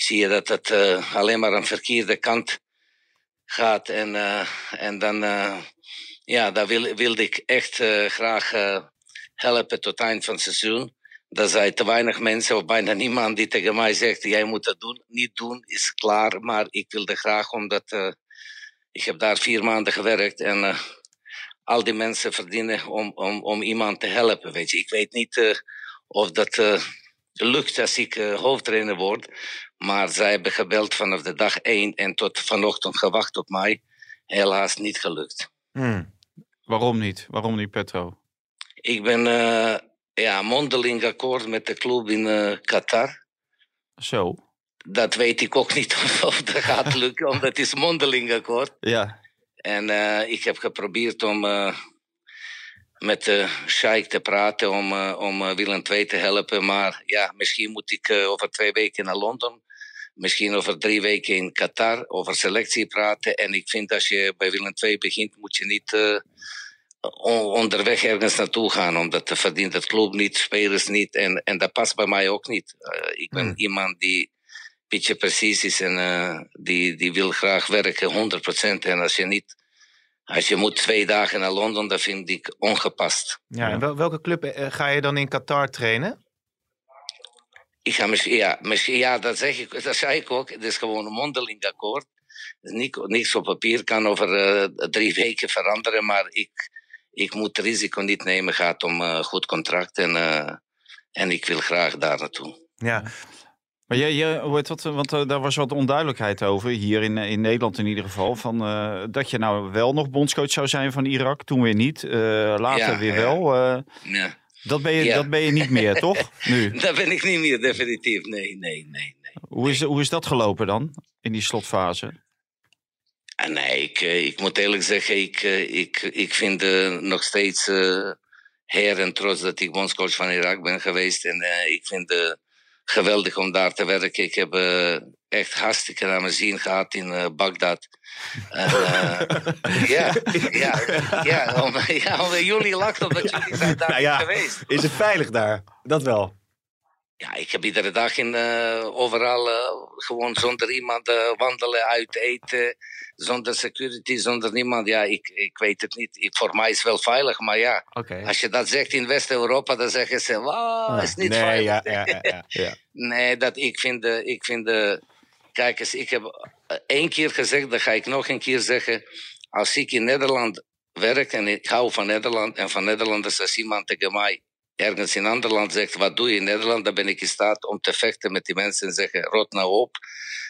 Zie je dat het uh, alleen maar een verkeerde kant gaat. En, uh, en dan, uh, ja, daar wil, wilde ik echt graag helpen tot eind van het seizoen. Er zijn te weinig mensen of bijna niemand die tegen mij zegt: jij moet dat doen. Niet doen is klaar, maar ik wilde graag omdat ik heb daar vier maanden gewerkt en al die mensen verdienen om, om, om iemand te helpen. Weet je, ik weet niet of dat lukt als ik hoofdtrainer word. Maar zij hebben gebeld vanaf de dag één en tot vanochtend gewacht op mij. Helaas niet gelukt. Hmm. Waarom niet? Waarom niet, Petro? Ik ben uh, ja, mondeling akkoord met de club in uh, Qatar. Zo. Dat weet ik ook niet of dat gaat lukken, omdat het is mondeling akkoord. Ja. En uh, ik heb geprobeerd om met de Sheikh te praten om, om Willem II te helpen. Maar ja, misschien moet ik over twee weken naar Londen misschien over drie weken in Qatar over selectie praten. En ik vind als je bij Willem II begint, moet je niet uh, onderweg ergens naartoe gaan. Omdat verdient het club niet, spelers niet. En, en dat past bij mij ook niet. Uh, ik ben hmm. iemand die een beetje precies is en uh, die, die wil graag werken 100%. En als je niet als je moet twee dagen naar Londen, dat vind ik ongepast. Ja, en welke club ga je dan in Qatar trainen? Ik ga misschien, ja, misschien, ja dat, zeg ik, dat zei ik ook. Het is gewoon een mondeling akkoord. niks op papier kan over uh, drie weken veranderen, maar ik, ik moet het risico niet nemen. gaat om uh, goed contract en, uh, en ik wil graag daar naartoe. Ja. Maar je, je, weet wat, want uh, daar was wat onduidelijkheid over, hier in, in Nederland in ieder geval. Van, uh, dat je nou wel nog bondscoach zou zijn van Irak, toen weer niet. Uh, later ja, weer ja. wel. ja. Dat ben je, ja. dat ben je niet meer, toch? Nu. dat ben ik niet meer, definitief. Nee, nee, nee. nee hoe, is, hoe is dat gelopen dan, in die slotfase? Ah, nee, ik, eh, ik moet eerlijk zeggen, ik, eh, ik, ik vind uh, nog steeds uh, heer en trots dat ik bondscoach van Irak ben geweest. En uh, ik vind het geweldig om daar te werken. Ik heb echt hartstikke naar mijn zin gehad in Bagdad. En, uh, ja, ja, ja, om, ja, om, jullie lacht omdat jullie zijn daar nou ja, geweest. Is het veilig daar? Dat wel. Ja, ik heb iedere dag in, uh, overal uh, gewoon zonder iemand uh, wandelen, uit eten, zonder security, zonder niemand. Ja, ik, ik weet het niet. Ik, voor mij is het wel veilig, maar ja, okay. als je dat zegt in West-Europa, dan zeggen ze, wow, is niet nee, veilig. Ja, ja, ja, ja. nee, dat, ik vind, ik vind kijk eens, ik heb één keer gezegd, dat ga ik nog een keer zeggen. Als ik in Nederland werk en ik hou van Nederland en van Nederlanders, als iemand tegen mij ergens in een ander land zegt, wat doe je in Nederland? Dan ben ik in staat om te vechten met die mensen en zeggen, rot nou op.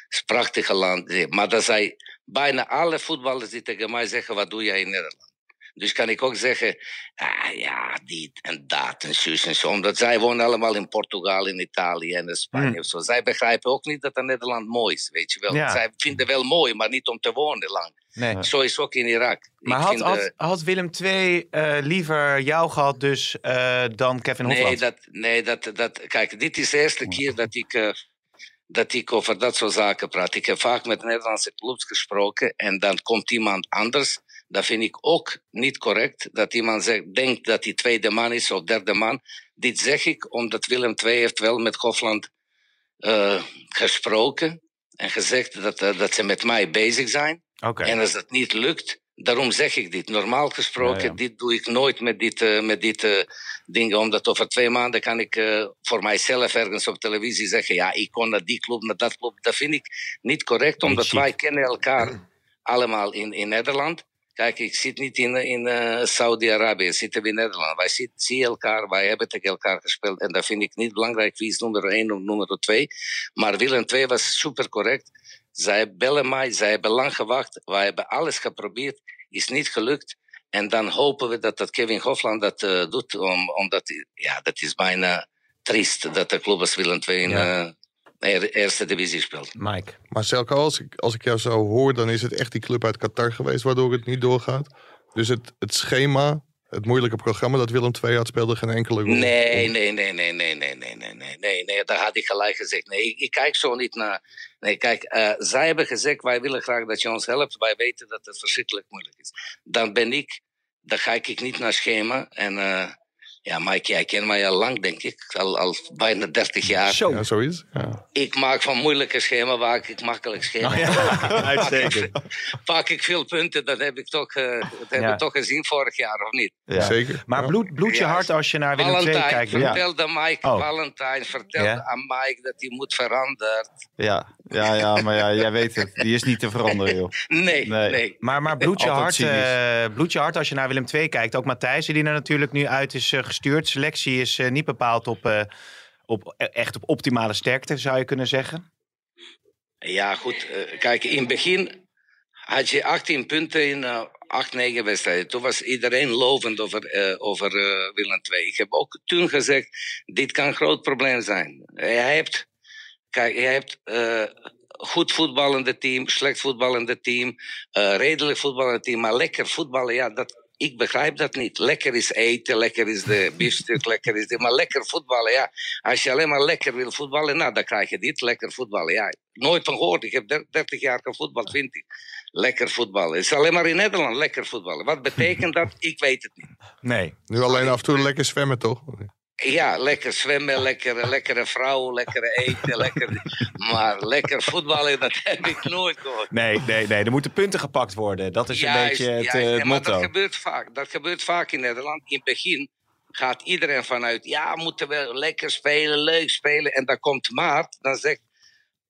Het is een land. Maar dat zijn bijna alle voetballers die tegen mij zeggen, wat doe jij in Nederland? Dus kan ik ook zeggen, ah, ja, dit en dat en zus en zo. Omdat zij wonen allemaal in Portugal, in Italië en in Spanje. Hmm. Zo. Zij begrijpen ook niet dat een Nederland mooi is, weet je wel. Ja. Zij vinden wel mooi, maar niet om te wonen lang. Nee. Zo is het ook in Irak. Maar had, had, had, Willem II uh, liever jou gehad dus uh, dan Kevin Hofland? Nee, dat, nee dat, dat, kijk, dit is de eerste keer dat ik... Uh, dat ik over dat soort zaken praat. Ik heb vaak met Nederlandse clubs gesproken en dan komt iemand anders dat vind ik ook niet correct. Dat iemand zegt, denkt dat hij tweede man is of derde man. Dit zeg ik omdat Willem II heeft wel met Hofland uh, gesproken. En gezegd dat, uh, dat ze met mij bezig zijn. Okay. En als dat niet lukt, daarom zeg ik dit. Normaal gesproken, ja, ja. dit doe ik nooit met dit, uh, met dit uh, dingen. Omdat over twee maanden kan ik uh, voor mijzelf ergens op televisie zeggen... ja, ik kon naar die club, naar dat club. Dat vind ik niet correct, omdat wij kennen elkaar allemaal in, in Nederland. Kijk, ik zit niet in, in uh, Saudi-Arabië, zitten we in Nederland. Wij zien, zien elkaar, wij hebben tegen elkaar gespeeld. En dat vind ik niet belangrijk wie is nummer 1 of nummer 2. Maar Willem 2 was super correct. Zij bellen mij, zij hebben lang gewacht. Wij hebben alles geprobeerd, is niet gelukt. En dan hopen we dat, dat Kevin Hofland dat uh, doet. Om, omdat, ja, dat is bijna triest dat de club als Willem 2 in, ja. uh, eerste divisie speelt. Mike. Maar Selko, als ik, als ik jou zo hoor, dan is het echt die club uit Qatar geweest waardoor het niet doorgaat. Dus het, het schema, het moeilijke programma dat Willem II had, speelde geen enkele rol. Nee, nee, nee, nee, nee, nee, nee, nee, nee, nee, nee, daar had ik gelijk gezegd. Nee, ik, ik kijk zo niet naar. Nee, kijk, uh, zij hebben gezegd, wij willen graag dat je ons helpt. Wij weten dat het verschrikkelijk moeilijk is. Dan ben ik, dan ga ik niet naar schema en... Uh, Ja, Mike, jij kent mij al lang, denk ik. Al, al bijna 30 jaar. Zo. Ja, zoiets. Ja. Ik maak van moeilijke schema, maak ik makkelijk schema. Oh, ja. Uitstekend. Pak ik veel punten, dat heb ik toch, eh, dat hebben Ja. we toch gezien vorig jaar, of niet? Ja. Zeker. Maar bloed, bloed je Ja. hart als je naar Willem II Valentijn kijkt? vertelde Mike, Oh. Valentijn vertelde Ja. aan Mike dat hij moet veranderen. Ja, ja, ja, maar ja, jij weet het. Die is niet te veranderen, joh. Nee, Nee. nee. Maar, maar bloed, je hart, eh, bloed je hart als je naar Willem II kijkt. Ook Matthijs, die er natuurlijk nu uit is eh, gestuurd. Selectie is eh, niet bepaald op, eh, op, e- echt op optimale sterkte, zou je kunnen zeggen. Ja, goed. eh, kijk, in het begin had je 18 punten in eh 8, 9 wedstrijden. Toen was iedereen lovend over, eh, over eh, Willem II. Ik heb ook toen gezegd, dit kan een groot probleem zijn. Hij hebt, kijk, je hebt eh, goed voetballende team, slecht voetballende team, eh, redelijk voetballende team, maar lekker voetballen, ja, dat, ik begrijp dat niet. Lekker is eten, lekker is de biefstuk, lekker is dit. Maar lekker voetballen, ja. Als je alleen maar lekker wil voetballen, nou, dan krijg je dit. Lekker voetballen, ja. Nooit van gehoord. Ik heb der- 30 jaar gevoetbald, 20. Lekker voetballen. Het is alleen maar in Nederland lekker voetballen. Wat betekent dat? Ik weet het niet. Nee. Nu alleen af en toe lekker zwemmen, toch? Ja, lekker zwemmen, lekkere, lekkere vrouw, lekkere eten, lekker... Maar lekker voetballen, dat heb ik nooit gehoord. Nee, nee, nee. Er moeten punten gepakt worden. Dat is een beetje het, eh, het En maar dat gebeurt vaak. Dat gebeurt vaak in Nederland. In het begin gaat iedereen vanuit, ja, moeten we lekker spelen, leuk spelen. En dan komt maart, dan zegt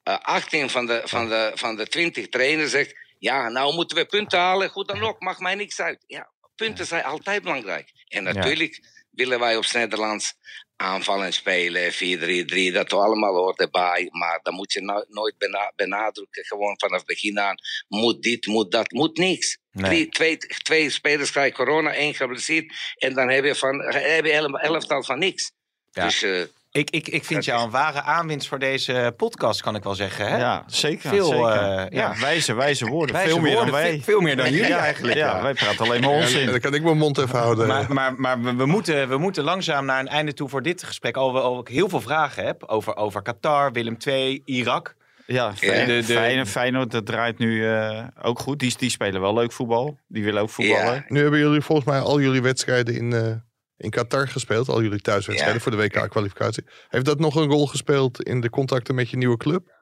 eh 18 van de, van, de, van de 20 trainers, zegt, ja, nou moeten we punten halen. Goed dan ook, maakt mij niks uit. Ja, punten zijn altijd belangrijk. En natuurlijk willen wij op z'n Nederlands aanvallen spelen, 4-3-3, dat allemaal hoort erbij. Maar dan moet je no- nooit bena- benadrukken, gewoon vanaf begin aan, moet dit, moet dat, moet niks. Nee. Drie, twee, twee spelers krijgen corona, één geblesseerd. En dan heb je, van, heb je elftal van niks. Ja. Dus eh, Ik, ik, ik vind jou een ware aanwinst voor deze podcast, kan ik wel zeggen. Hè? Ja, zeker. Veel, zeker. eh, ja. ja. wijze, wijze woorden. Wijze veel meer woorden, dan wij. veel- veel meer dan jullie eigenlijk, Ja, ja. wij praten alleen maar onzin. dan kan ik mijn mond even houden. Maar, maar, maar we, we moeten, we moeten langzaam naar een einde toe voor dit gesprek. Alhoewel ik heel veel vragen heb over, over Qatar, Willem II, Irak. Ja, Ja. de, De- de- Feyenoord, dat draait nu eh, ook goed. Die, die spelen wel leuk voetbal. Die willen ook voetballen. Ja. Nu hebben jullie volgens mij al jullie wedstrijden in, eh, in Qatar gespeeld. Al jullie thuiswedstrijden Ja. voor de WK-kwalificatie. Heeft dat nog een rol gespeeld in de contacten met je nieuwe club?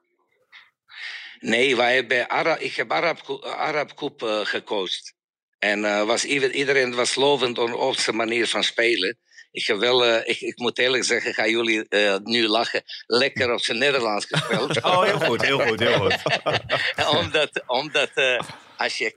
Nee, wij hebben Ara ik heb Arab, Arab Cup eh, gecoacht. En eh, was, ieder- iedereen was lovend op onze manier van spelen. Ik, heb wel, eh, ik, ik moet eerlijk zeggen, gaan jullie eh, nu lachen. Lekker op zijn Nederlands gespeeld. Oh, heel goed, heel goed, heel goed. omdat omdat als je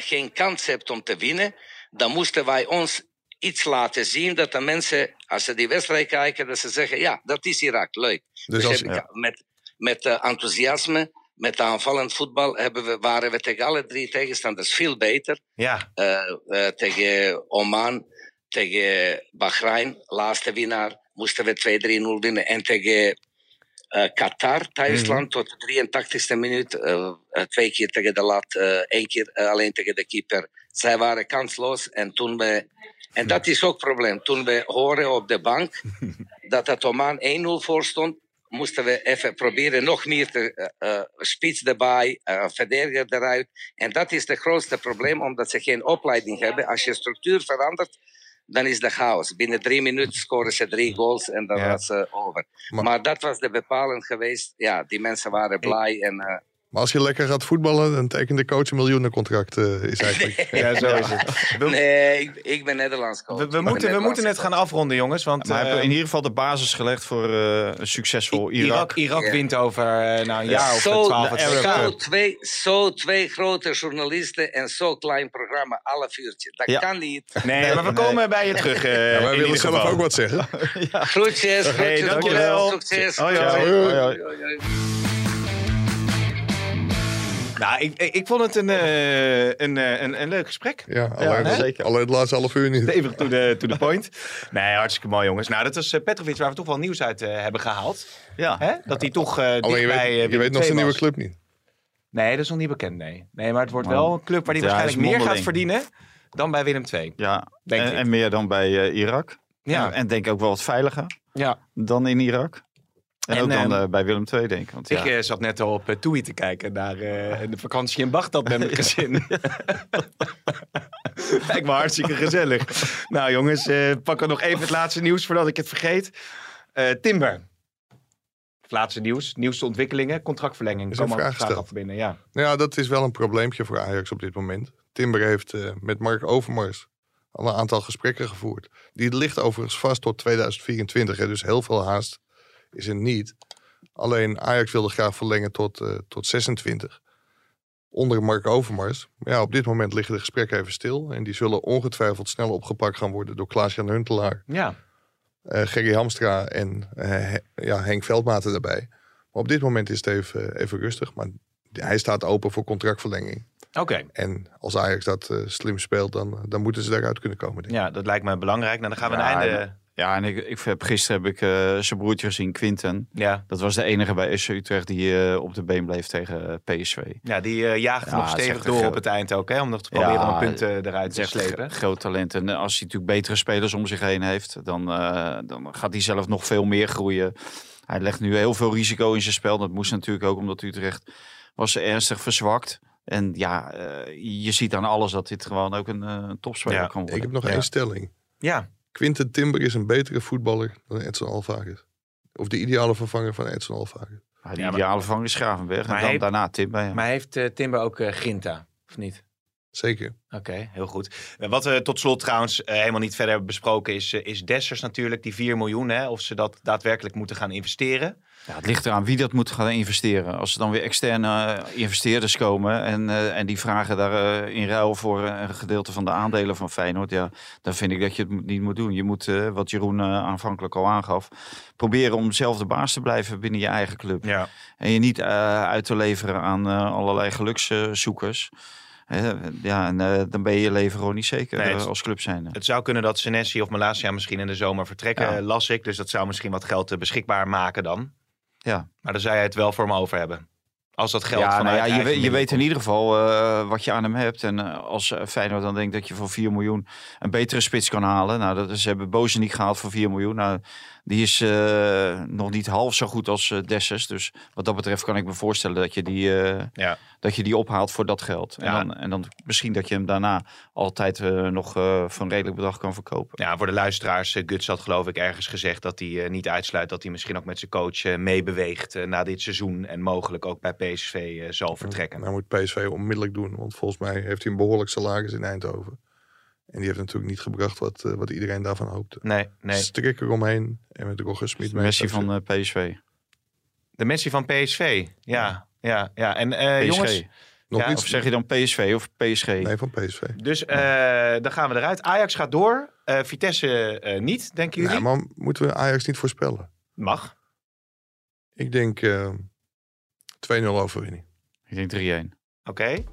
geen kans hebt om te winnen, dan moesten wij ons iets laten zien dat de mensen, als ze die wedstrijd kijken, dat ze zeggen, ja, dat is Irak, leuk. Dus Dus als, ik met, met eh, enthousiasme, met aanvallend voetbal, hebben we, waren we tegen alle drie tegenstanders veel beter. Ja, Eh, eh, tegen Oman, tegen Bahrein, laatste winnaar, moesten we 2-3-0 winnen. En tegen Qatar, thuisland, tot de 83ste minuut, twee keer tegen de lat, één keer alleen tegen de keeper. Zij waren kansloos en toen we... En dat is ook het probleem. Toen we horen op de bank dat het Oman 1-0 voor stond, moesten we even proberen nog meer te eh, eh, spits erbij, eh, verdediger eruit. En dat is het grootste probleem, omdat ze geen opleiding hebben. Als je structuur verandert, dan is de chaos. Binnen drie minuten scoren ze drie goals en dan Ja. was ze over. Maar- Maar, dat was de bepalend geweest. Ja, die mensen waren blij. En, eh, maar als je lekker gaat voetballen, dan tekent de coach een miljoenencontract. eh, is eigenlijk. ja zo is het. We, nee, ik, ik ben Nederlands coach. we, we moeten, we moeten het gaan afronden, jongens. Want Maar hebben eh, in ieder geval de basis gelegd voor eh, een succesvol Irak. Irak, Irak Ja. wint over eh, nou, een jaar of Zo, twaalf. zo, twee, zo twee grote journalisten en zo klein programma, alle vuurtje. Dat Ja. kan niet. Nee, maar we komen bij je terug. eh, Ja, wij willen zelf geval. ook wat zeggen. Groetjes, groetjes. Hey, dankjewel. Succes. Hoi, hoi. Succes. Hoi, hoi. Nou, ik, ik, vond het een, eh, een, eh, een, een leuk gesprek. Ja, alleen, zeker. alleen het laatste half uur niet. Stevig to the, to the point. Nee, hartstikke mooi, jongens. Nou, dat was eh, Petrovic waar we toch wel nieuws uit eh, hebben gehaald. Ja. Hè? Dat hij toch eh Alleen je weet, eh, je weet nog zijn nieuwe club niet. Nee, dat is nog niet bekend, nee. Nee, maar het wordt wel een club waar hij Ja, waarschijnlijk meer gaat verdienen dan bij Willem II. Ja, Denk en, ik. en meer dan bij eh, Irak. Ja. En, en denk ook wel wat veiliger Ja. dan in Irak. En, En, ook dan ehm, eh, bij Willem II, denk ik. Want, ja. Ik eh, zat net al op uh, Toei te kijken naar eh, de vakantie in Bagdad met mijn gezin. Lijkt me hartstikke gezellig. nou jongens, eh pakken we nog even het laatste nieuws voordat ik het vergeet. Eh, Timber. Het laatste nieuws, nieuwste ontwikkelingen, contractverlenging. Is een vraag binnen, ja. Nou ja, dat is wel een probleempje voor Ajax op dit moment. Timber heeft eh, met Mark Overmars al een aantal gesprekken gevoerd. Die ligt overigens vast tot 2024. Hè, dus heel veel haast is er niet. Alleen Ajax wilde graag verlengen tot, eh, tot 26. Onder Mark Overmars. Maar ja, op dit moment liggen de gesprekken even stil. En die zullen ongetwijfeld snel opgepakt gaan worden door Klaas-Jan Huntelaar. Ja, eh Gerry Hamstra en eh, He- ja, Henk Veldmaten erbij. Maar op dit moment is het even, even rustig. Maar hij staat open voor contractverlenging. oké. En als Ajax dat slim speelt, dan, dan moeten ze daaruit kunnen komen. Denk ik. Ja, dat lijkt me belangrijk. Nou, dan gaan we Ja, een einde... Ja, en ik, ik heb, gisteren heb ik eh, zijn broertje gezien, Quinten. Ja, Dat was de enige bij SC Utrecht die eh, op de been bleef tegen eh, PSV. ja die eh jaagt Ja, nog stevig door op het eind ook, hè? Om nog te proberen Ja, om punten eruit te slepen. groot talent. En als hij natuurlijk betere spelers om zich heen heeft, dan, eh, dan gaat hij zelf nog veel meer groeien. Hij legt nu heel veel risico in zijn spel. Dat moest natuurlijk ook omdat Utrecht was ernstig verzwakt. En ja, eh, je ziet aan alles dat dit gewoon ook een topspeler Ja, kan worden. Ik heb nog Ja. één stelling. Ja, Quinten Timber is een betere voetballer dan Edson Alvarez. Of de ideale vervanger van Edson Alvarez. Maar de Ja, ideale vervanger is Gravenberg. Maar en dan daarna Tim bij hem. maar heeft eh, Timber ook eh, Grinta, of niet? Zeker. Oké, heel goed. Eh, Wat we tot slot trouwens eh, helemaal niet verder hebben besproken is, eh, is Dessers natuurlijk, die 4 miljoen, hè, of ze dat daadwerkelijk moeten gaan investeren. Ja, het ligt eraan wie dat moet gaan investeren. Als er dan weer externe eh, investeerders komen en, eh, en die vragen daar eh, in ruil voor eh, een gedeelte van de aandelen van Feyenoord, ja, dan vind ik dat je het niet moet doen. Je moet, eh, wat Jeroen eh, aanvankelijk al aangaf, proberen om zelf de baas te blijven binnen je eigen club. Ja. En je niet eh, uit te leveren aan eh, allerlei gelukszoekers. Ja, en eh, dan ben je je leven gewoon niet zeker Nee, eh, het- als club zijn. Het zou kunnen dat Senesi of Malasia misschien in de zomer vertrekken, Ja. las ik. Dus dat zou misschien wat geld eh, beschikbaar maken dan. Ja. Maar daar zou jij het wel voor me over hebben. Als dat geld ja, vanuit nou ja, je, weet, je weet in ieder geval wat je aan hem hebt. En als Feyenoord dan denkt dat je voor 4 miljoen een betere spits kan halen. Nou, dat is, ze hebben Bozenik gehaald voor 4 miljoen. Nou, die is eh, nog niet half zo goed als eh Dessers. Dus wat dat betreft kan ik me voorstellen dat je die, eh, Ja. dat je die ophaalt voor dat geld. En, Ja. dan, en dan misschien dat je hem daarna altijd eh, nog eh, voor een redelijk bedrag kan verkopen. Ja, voor de luisteraars, Guts had geloof ik ergens gezegd dat hij eh, niet uitsluit dat hij misschien ook met zijn coach meebeweegt na dit seizoen. En mogelijk ook bij PSV eh, zal vertrekken. Nou moet PSV onmiddellijk doen. Want volgens mij heeft hij een behoorlijk salaris in Eindhoven. En die heeft natuurlijk niet gebracht wat, eh, wat iedereen daarvan hoopte. Nee, nee. Strik eromheen. En met Roger Smit mee. Messi van eh, PSV. De Messi van PSV. Ja, ja, ja. En eh, PSG. jongens, Nog Ja, niet. Of zeg je dan PSV of PSG? Nee, van PSV. dus eh, dan gaan we eruit. Ajax gaat door. Eh, Vitesse eh, niet, denken jullie? Ja, maar moeten we Ajax niet voorspellen? Mag. Ik denk eh 2-0 overwinning. Ik denk 3-1. Oké.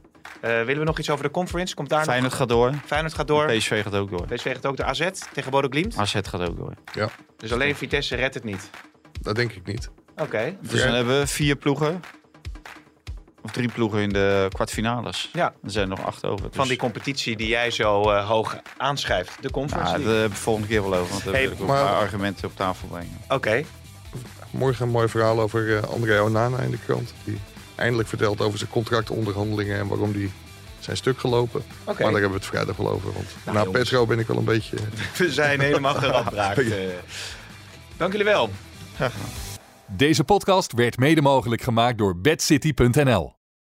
Eh, willen we nog iets over de conference? Komt daar Feyenoord nog... gaat door. Feyenoord gaat door. PSV gaat ook door. PSV gaat ook de AZ tegen Bodo Glimt. AZ gaat ook door. Dus alleen Vitesse redt het niet. Dat denk ik niet. Oké. Dus dan hebben we vier ploegen. Of drie ploegen in de kwartfinales. Ja. Er zijn nog acht over. Dus, Van die competitie die jij zo eh, hoog aanschrijft. De conference ja, League. daar hebben we volgende keer wel over. Want Hey, wil ik ook maar- een paar argumenten op tafel brengen. Oké. Morgen een mooi verhaal over eh, André Onana in de krant. Die eindelijk vertelt over zijn contractonderhandelingen en waarom die zijn stuk gelopen. Oké. Maar daar hebben we het vrijdag wel over. Want Nou, na jongens. Petro ben ik wel een beetje... We zijn helemaal geradbraakt. eh. Dank jullie wel. Deze podcast werd mede mogelijk gemaakt door bedcity.nl.